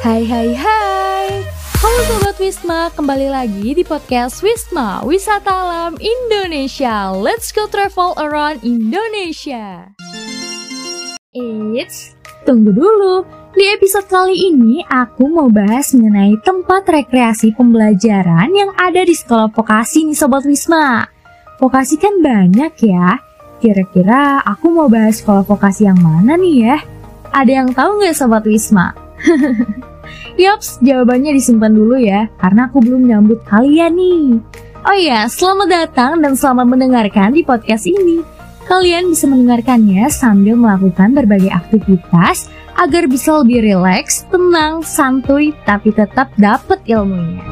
Hai hai hai. Halo Sobat Wisma, kembali lagi di podcast Wisma Wisata Alam Indonesia. Let's go travel around Indonesia. Eits, tunggu dulu. Di episode kali ini aku mau bahas mengenai tempat rekreasi pembelajaran yang ada di sekolah vokasi nih Sobat Wisma. Vokasi kan banyak ya. Kira-kira aku mau bahas sekolah vokasi yang mana nih ya? Ada yang tahu nggak Sobat Wisma? Yaps, jawabannya disimpan dulu ya, karena aku belum nyambut kalian nih. Oh iya, selamat datang dan selamat mendengarkan di podcast ini. Kalian bisa mendengarkannya sambil melakukan berbagai aktivitas agar bisa lebih rileks, tenang, santuy, tapi tetap dapat ilmunya.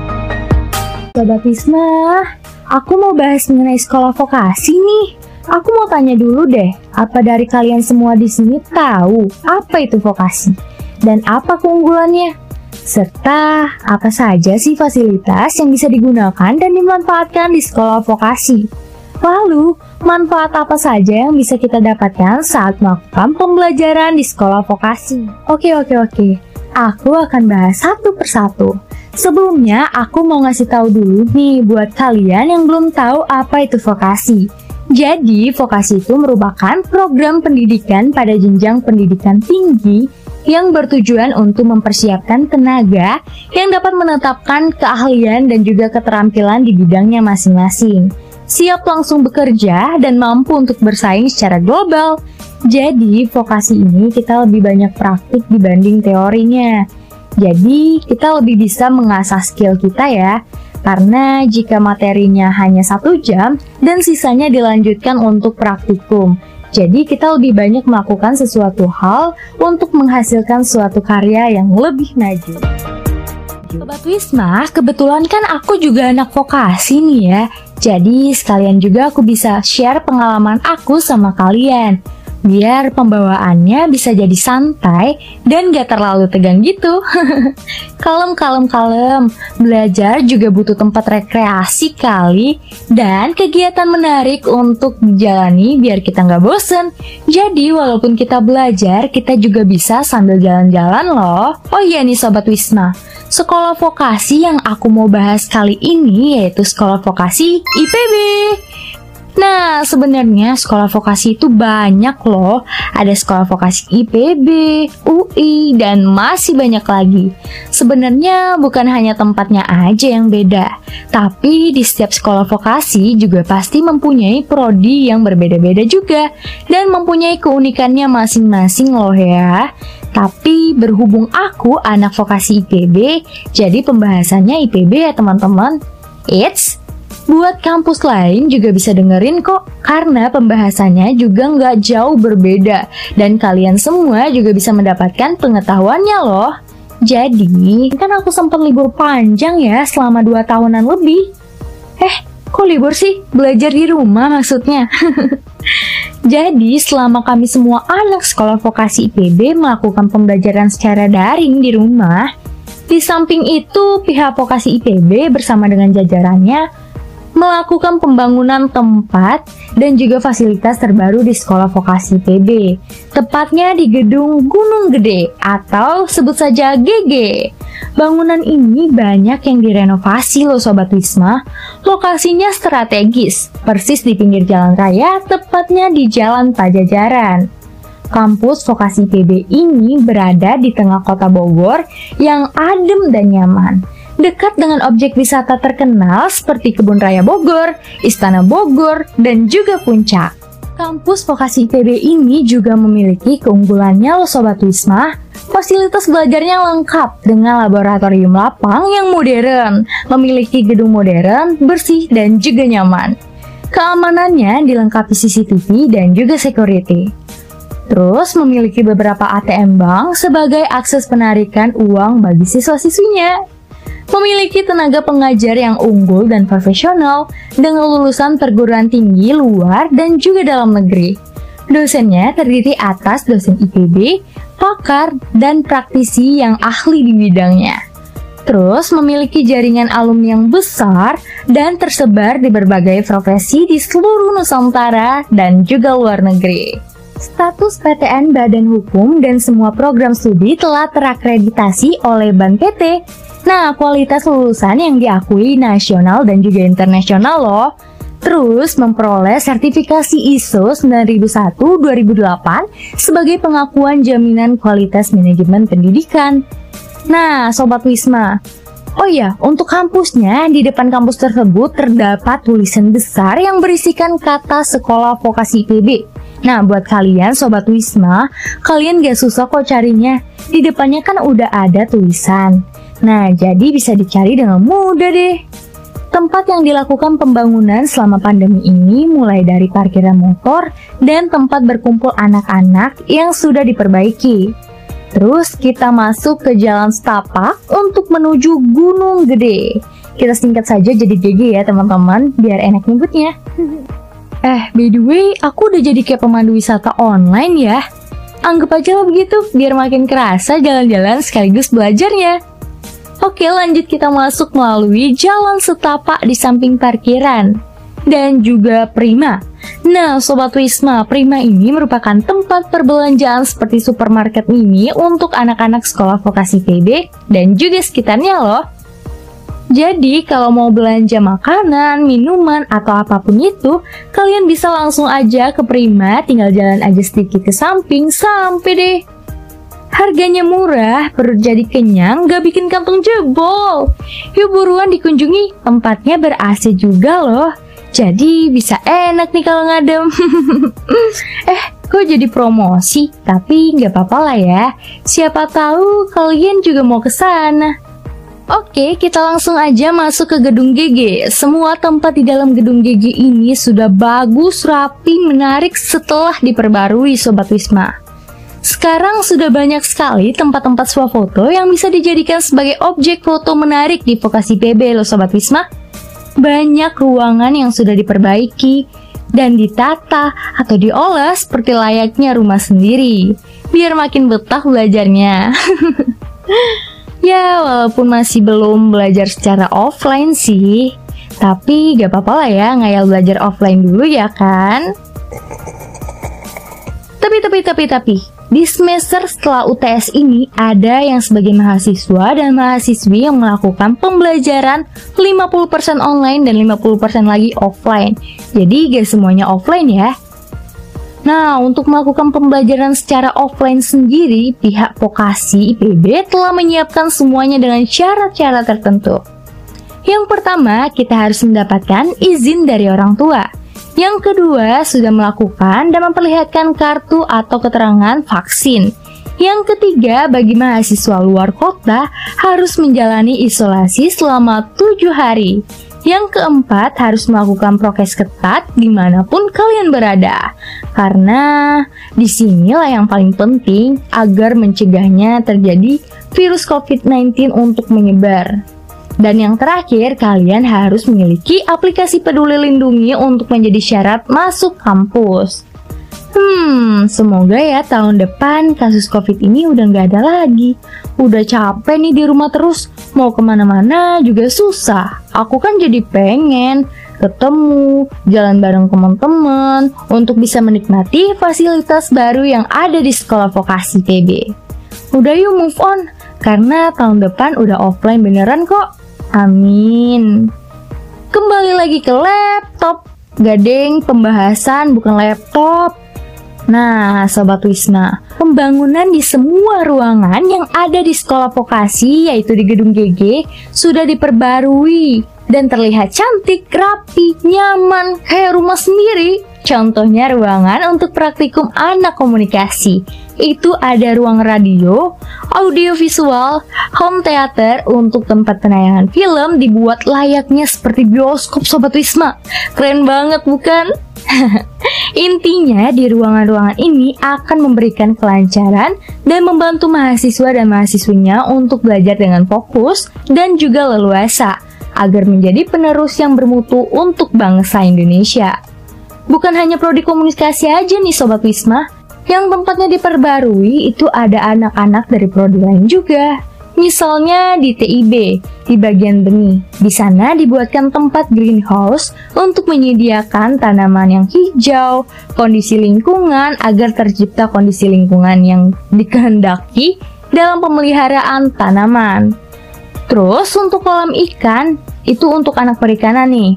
Sobat Wisma, aku mau bahas mengenai sekolah vokasi nih. Aku mau tanya dulu deh, apa dari kalian semua di sini tahu apa itu vokasi? Dan apa keunggulannya? Serta apa saja sih fasilitas yang bisa digunakan dan dimanfaatkan di sekolah vokasi? Lalu, manfaat apa saja yang bisa kita dapatkan saat melakukan pembelajaran di sekolah vokasi? Oke, oke, oke. Aku akan bahas satu persatu. Sebelumnya, aku mau ngasih tahu dulu nih buat kalian yang belum tahu apa itu vokasi. Jadi, vokasi itu merupakan program pendidikan pada jenjang pendidikan tinggi yang bertujuan untuk mempersiapkan tenaga yang dapat menetapkan keahlian dan juga keterampilan di bidangnya masing-masing. Siap langsung bekerja dan mampu untuk bersaing secara global. Jadi, vokasi ini kita lebih banyak praktik dibanding teorinya. Jadi, kita lebih bisa mengasah skill kita ya. Karena jika materinya hanya satu jam dan sisanya dilanjutkan untuk praktikum, jadi kita lebih banyak melakukan sesuatu hal untuk menghasilkan suatu karya yang lebih maju. Sobat Wisma, kebetulan kan aku juga anak vokasi nih ya. Jadi sekalian juga aku bisa share pengalaman aku sama kalian biar pembawaannya bisa jadi santai dan gak terlalu tegang gitu. kalem, kalem, kalem. Belajar juga butuh tempat rekreasi kali dan kegiatan menarik untuk dijalani biar kita nggak bosen. Jadi walaupun kita belajar, kita juga bisa sambil jalan-jalan loh. Oh iya nih Sobat Wisma, sekolah vokasi yang aku mau bahas kali ini yaitu sekolah vokasi IPB. Nah, sebenarnya sekolah vokasi itu banyak loh. Ada sekolah vokasi IPB, UI, dan masih banyak lagi. Sebenarnya bukan hanya tempatnya aja yang beda, tapi di setiap sekolah vokasi juga pasti mempunyai prodi yang berbeda-beda juga dan mempunyai keunikannya masing-masing loh ya. Tapi berhubung aku anak vokasi IPB, jadi pembahasannya IPB ya teman-teman. It's Buat kampus lain juga bisa dengerin kok, karena pembahasannya juga nggak jauh berbeda, dan kalian semua juga bisa mendapatkan pengetahuannya loh. Jadi, kan aku sempat libur panjang ya selama 2 tahunan lebih. Eh, kok libur sih? Belajar di rumah maksudnya. Jadi, selama kami semua anak sekolah vokasi IPB melakukan pembelajaran secara daring di rumah, di samping itu pihak vokasi IPB bersama dengan jajarannya melakukan pembangunan tempat dan juga fasilitas terbaru di sekolah vokasi PB, tepatnya di gedung Gunung Gede atau sebut saja GG. Bangunan ini banyak yang direnovasi loh Sobat Wisma. Lokasinya strategis, persis di pinggir jalan raya, tepatnya di Jalan Pajajaran. Kampus vokasi PB ini berada di tengah kota Bogor yang adem dan nyaman dekat dengan objek wisata terkenal seperti Kebun Raya Bogor, Istana Bogor, dan juga Puncak. Kampus vokasi IPB ini juga memiliki keunggulannya loh Sobat Wisma. Fasilitas belajarnya lengkap dengan laboratorium lapang yang modern, memiliki gedung modern, bersih, dan juga nyaman. Keamanannya dilengkapi CCTV dan juga security. Terus memiliki beberapa ATM bank sebagai akses penarikan uang bagi siswa-siswinya memiliki tenaga pengajar yang unggul dan profesional dengan lulusan perguruan tinggi luar dan juga dalam negeri. Dosennya terdiri atas dosen IPB, pakar, dan praktisi yang ahli di bidangnya. Terus memiliki jaringan alumni yang besar dan tersebar di berbagai profesi di seluruh Nusantara dan juga luar negeri. Status PTN Badan Hukum dan semua program studi telah terakreditasi oleh Bank PT. Nah, kualitas lulusan yang diakui nasional dan juga internasional loh. Terus memperoleh sertifikasi ISO 9001-2008 sebagai pengakuan jaminan kualitas manajemen pendidikan. Nah, Sobat Wisma, Oh iya, untuk kampusnya, di depan kampus tersebut terdapat tulisan besar yang berisikan kata sekolah vokasi IPB. Nah, buat kalian Sobat Wisma, kalian gak susah kok carinya. Di depannya kan udah ada tulisan. Nah, jadi bisa dicari dengan mudah deh. Tempat yang dilakukan pembangunan selama pandemi ini mulai dari parkiran motor dan tempat berkumpul anak-anak yang sudah diperbaiki. Terus kita masuk ke jalan setapak untuk menuju Gunung Gede. Kita singkat saja jadi GG ya teman-teman, biar enak nyebutnya. eh, by the way, aku udah jadi kayak pemandu wisata online ya. Anggap aja lah begitu, biar makin kerasa jalan-jalan sekaligus belajarnya. Oke, lanjut kita masuk melalui jalan setapak di samping parkiran dan juga Prima. Nah, Sobat Wisma, Prima ini merupakan tempat perbelanjaan seperti supermarket mini untuk anak-anak sekolah vokasi PB dan juga sekitarnya loh. Jadi, kalau mau belanja makanan, minuman, atau apa pun itu, kalian bisa langsung aja ke Prima, tinggal jalan aja sedikit ke samping, sampai deh. Harganya murah, perut jadi kenyang, gak bikin kantong jebol. Yuk buruan dikunjungi, tempatnya ber-AC juga loh. Jadi bisa enak nih kalau ngadem. eh, kok jadi promosi? Tapi nggak apa-apa lah ya. Siapa tahu kalian juga mau ke sana. Oke, kita langsung aja masuk ke gedung GG. Semua tempat di dalam gedung GG ini sudah bagus, rapi, menarik setelah diperbarui Sobat Wisma. Sekarang sudah banyak sekali tempat-tempat swafoto yang bisa dijadikan sebagai objek foto menarik di vokasi PB loh Sobat Wisma banyak ruangan yang sudah diperbaiki dan ditata atau diolah seperti layaknya rumah sendiri, biar makin betah belajarnya. ya, walaupun masih belum belajar secara offline sih, tapi gak apa-apa lah ya ngayal belajar offline dulu ya kan? Tapi, tapi, tapi, tapi, di semester setelah UTS ini, ada yang sebagai mahasiswa dan mahasiswi yang melakukan pembelajaran 50% online dan 50% lagi offline. Jadi gak semuanya offline ya. Nah, untuk melakukan pembelajaran secara offline sendiri, pihak vokasi IPB telah menyiapkan semuanya dengan syarat-syarat tertentu. Yang pertama, kita harus mendapatkan izin dari orang tua. Yang kedua, sudah melakukan dan memperlihatkan kartu atau keterangan vaksin. Yang ketiga, bagi mahasiswa luar kota harus menjalani isolasi selama tujuh hari. Yang keempat, harus melakukan prokes ketat di mana pun kalian berada. Karena di sinilah yang paling penting agar mencegahnya terjadi virus COVID-19 untuk menyebar. Dan yang terakhir, kalian harus memiliki aplikasi peduli lindungi untuk menjadi syarat masuk kampus. Hmm, semoga ya tahun depan kasus covid ini udah nggak ada lagi. Udah capek nih di rumah terus, mau ke mana-mana juga susah. Aku kan jadi pengen ketemu, jalan bareng teman-teman, untuk bisa menikmati fasilitas baru yang ada di sekolah vokasi TB. Udah yuk move on, karena tahun depan udah offline beneran kok. Amin. Kembali lagi ke laptop. Gading pembahasan bukan laptop. Nah, Sobat Wisma, pembangunan di semua ruangan yang ada di sekolah vokasi, yaitu di gedung GG, sudah diperbarui dan terlihat cantik, rapi, nyaman, kayak rumah sendiri. Contohnya ruangan untuk praktikum anak komunikasi. Itu ada ruang radio, audio visual, home theater untuk tempat penayangan film dibuat layaknya seperti bioskop Sobat Wisma. Keren banget bukan? Intinya di ruangan-ruangan ini akan memberikan kelancaran dan membantu mahasiswa dan mahasiswinya untuk belajar dengan fokus dan juga leluasa agar menjadi penerus yang bermutu untuk bangsa Indonesia. Bukan hanya prodi komunikasi aja nih Sobat Wisma, yang tempatnya diperbarui itu ada anak-anak dari prodi lain juga. Misalnya di TIB, di bagian benih. Di sana dibuatkan tempat greenhouse untuk menyediakan tanaman yang hijau, kondisi lingkungan agar tercipta kondisi lingkungan yang dikehendaki dalam pemeliharaan tanaman. Terus untuk kolam ikan, itu untuk anak perikanan nih.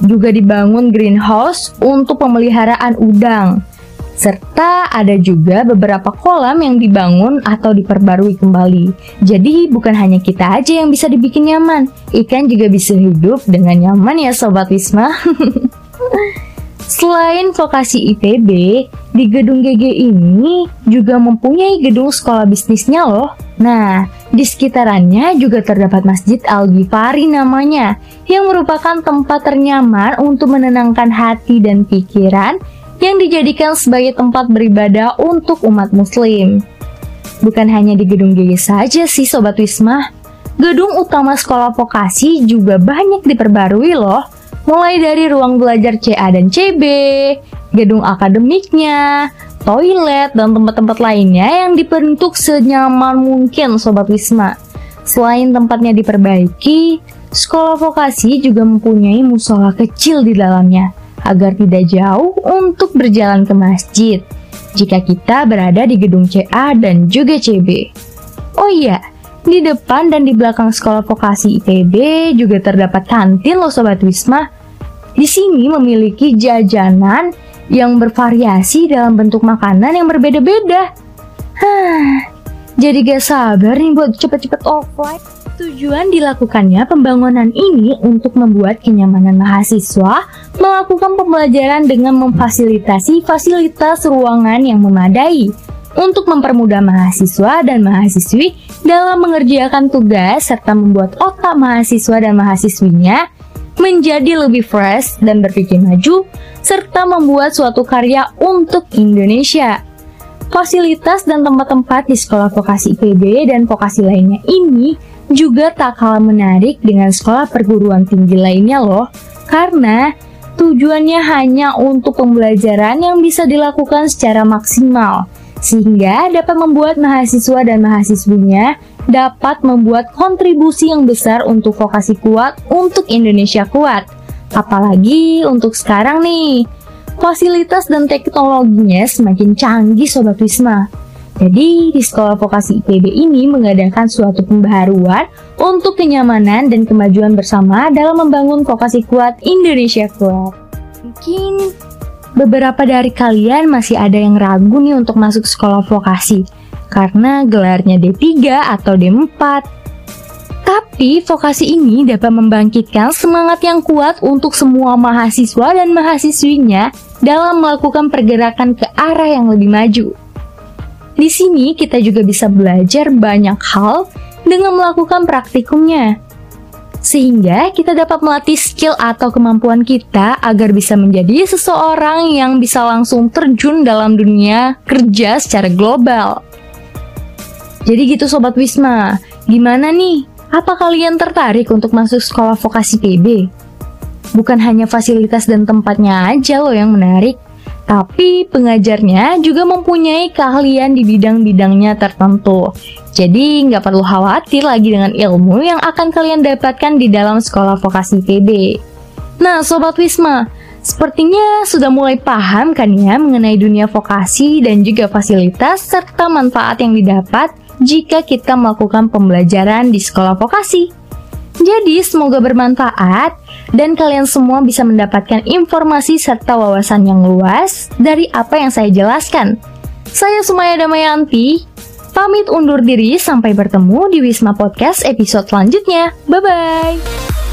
Juga dibangun greenhouse untuk pemeliharaan udang serta ada juga beberapa kolam yang dibangun atau diperbarui kembali. Jadi bukan hanya kita aja yang bisa dibikin nyaman, ikan juga bisa hidup dengan nyaman ya Sobat Wisma. Selain vokasi ITB, di gedung GG ini juga mempunyai gedung sekolah bisnisnya loh. Nah, di sekitarannya juga terdapat Masjid Al-Ghifari namanya, yang merupakan tempat ternyaman untuk menenangkan hati dan pikiran yang dijadikan sebagai tempat beribadah untuk umat muslim. Bukan hanya di gedung GG saja sih Sobat Wisma, gedung utama sekolah vokasi juga banyak diperbarui loh. Mulai dari ruang belajar CA dan CB, gedung akademiknya, toilet, dan tempat-tempat lainnya yang dibentuk senyaman mungkin Sobat Wisma. Selain tempatnya diperbaiki, sekolah vokasi juga mempunyai musola kecil di dalamnya agar tidak jauh untuk berjalan ke masjid jika kita berada di gedung CA dan juga CB. Oh iya, di depan dan di belakang sekolah vokasi ITB juga terdapat kantin loh Sobat Wisma. Di sini memiliki jajanan yang bervariasi dalam bentuk makanan yang berbeda-beda. Hah, jadi gak sabar nih buat cepet-cepet offline. Tujuan dilakukannya pembangunan ini untuk membuat kenyamanan mahasiswa melakukan pembelajaran dengan memfasilitasi fasilitas ruangan yang memadai untuk mempermudah mahasiswa dan mahasiswi dalam mengerjakan tugas serta membuat otak mahasiswa dan mahasiswinya menjadi lebih fresh dan berpikir maju serta membuat suatu karya untuk Indonesia. Fasilitas dan tempat-tempat di sekolah vokasi IPB dan vokasi lainnya ini juga tak kalah menarik dengan sekolah perguruan tinggi lainnya loh, karena tujuannya hanya untuk pembelajaran yang bisa dilakukan secara maksimal, sehingga dapat membuat mahasiswa dan mahasiswinya dapat membuat kontribusi yang besar untuk vokasi kuat untuk Indonesia kuat. Apalagi untuk sekarang nih, fasilitas dan teknologinya semakin canggih Sobat Wisma. Jadi, di sekolah vokasi IPB ini mengadakan suatu pembaharuan untuk kenyamanan dan kemajuan bersama dalam membangun vokasi kuat Indonesia kuat. Mungkin beberapa dari kalian masih ada yang ragu nih untuk masuk sekolah vokasi karena gelarnya D3 atau D4. Tapi vokasi ini dapat membangkitkan semangat yang kuat untuk semua mahasiswa dan mahasiswinya dalam melakukan pergerakan ke arah yang lebih maju. Di sini kita juga bisa belajar banyak hal dengan melakukan praktikumnya. Sehingga kita dapat melatih skill atau kemampuan kita agar bisa menjadi seseorang yang bisa langsung terjun dalam dunia kerja secara global. Jadi gitu Sobat Wisma, gimana nih? Apa kalian tertarik untuk masuk sekolah vokasi PB? Bukan hanya fasilitas dan tempatnya aja loh yang menarik, tapi pengajarnya juga mempunyai keahlian di bidang-bidangnya tertentu. Jadi nggak perlu khawatir lagi dengan ilmu yang akan kalian dapatkan di dalam sekolah vokasi PB. Nah, Sobat Wisma, sepertinya sudah mulai paham kan ya mengenai dunia vokasi dan juga fasilitas serta manfaat yang didapat jika kita melakukan pembelajaran di sekolah vokasi. Jadi semoga bermanfaat dan kalian semua bisa mendapatkan informasi serta wawasan yang luas dari apa yang saya jelaskan. Saya Sumaya Damayanti, pamit undur diri sampai bertemu di Wisma Podcast episode selanjutnya. Bye-bye!